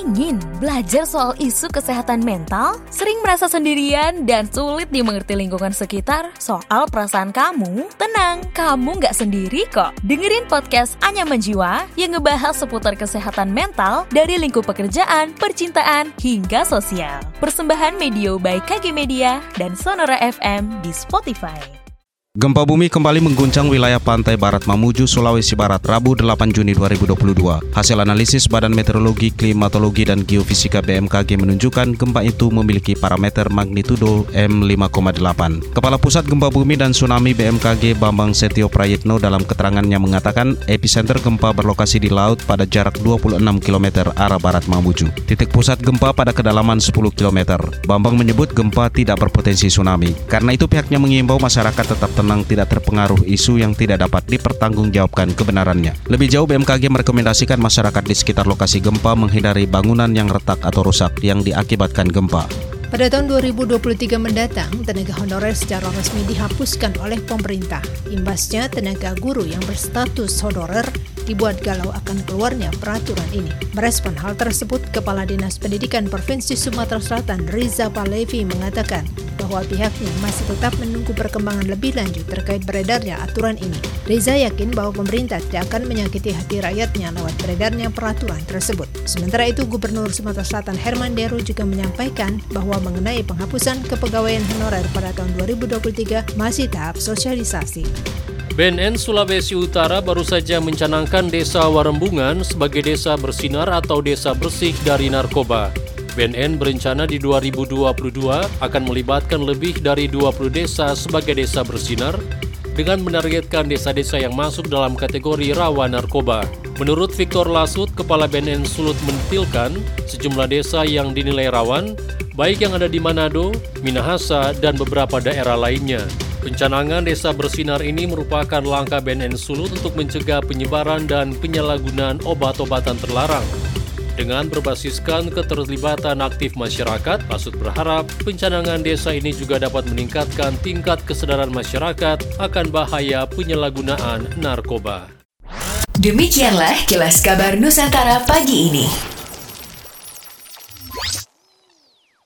Ingin belajar soal isu kesehatan mental? Sering merasa sendirian dan sulit dimengerti lingkungan sekitar soal perasaan kamu? Tenang, kamu nggak sendiri kok. Dengerin podcast Anya Menjiwa yang ngebahas seputar kesehatan mental dari lingkup pekerjaan, percintaan, hingga sosial. Persembahan Medio by KG Media dan Sonora FM di Spotify. Gempa bumi kembali mengguncang wilayah pantai barat Mamuju, Sulawesi Barat, Rabu 8 Juni 2022. Hasil analisis Badan Meteorologi, Klimatologi, dan Geofisika BMKG menunjukkan gempa itu memiliki parameter magnitudo M5,8. Kepala Pusat Gempa Bumi dan Tsunami BMKG Bambang Setio Prayitno dalam keterangannya mengatakan epicenter gempa berlokasi di laut pada jarak 26 km arah barat Mamuju. Titik pusat gempa pada kedalaman 10 km. Bambang menyebut gempa tidak berpotensi tsunami. Karena itu pihaknya mengimbau masyarakat tetap tenang tidak terpengaruh isu yang tidak dapat dipertanggungjawabkan kebenarannya. Lebih jauh BMKG merekomendasikan masyarakat di sekitar lokasi gempa menghindari bangunan yang retak atau rusak yang diakibatkan gempa. Pada tahun 2023 mendatang, tenaga honorer secara resmi dihapuskan oleh pemerintah. Imbasnya, tenaga guru yang berstatus honorer dibuat galau akan keluarnya peraturan ini. Merespon hal tersebut, Kepala Dinas Pendidikan Provinsi Sumatera Selatan Riza Palevi mengatakan bahwa pihaknya masih tetap menunggu perkembangan lebih lanjut terkait beredarnya aturan ini. Riza yakin bahwa pemerintah tidak akan menyakiti hati rakyatnya lewat beredarnya peraturan tersebut. Sementara itu, Gubernur Sumatera Selatan Herman Deru juga menyampaikan bahwa mengenai penghapusan kepegawaian honorer pada tahun 2023 masih tahap sosialisasi. BNN Sulawesi Utara baru saja mencanangkan Desa Warembungan sebagai desa bersinar atau desa bersih dari narkoba. BNN berencana di 2022 akan melibatkan lebih dari 20 desa sebagai desa bersinar dengan menargetkan desa-desa yang masuk dalam kategori rawan narkoba. Menurut Victor Lasut, Kepala BNN Sulut mentilkan sejumlah desa yang dinilai rawan baik yang ada di Manado, Minahasa, dan beberapa daerah lainnya. Pencanangan Desa Bersinar ini merupakan langkah BNN Sulut untuk mencegah penyebaran dan penyalahgunaan obat-obatan terlarang. Dengan berbasiskan keterlibatan aktif masyarakat, Pasut berharap pencanangan desa ini juga dapat meningkatkan tingkat kesadaran masyarakat akan bahaya penyalahgunaan narkoba. Demikianlah kilas kabar Nusantara pagi ini.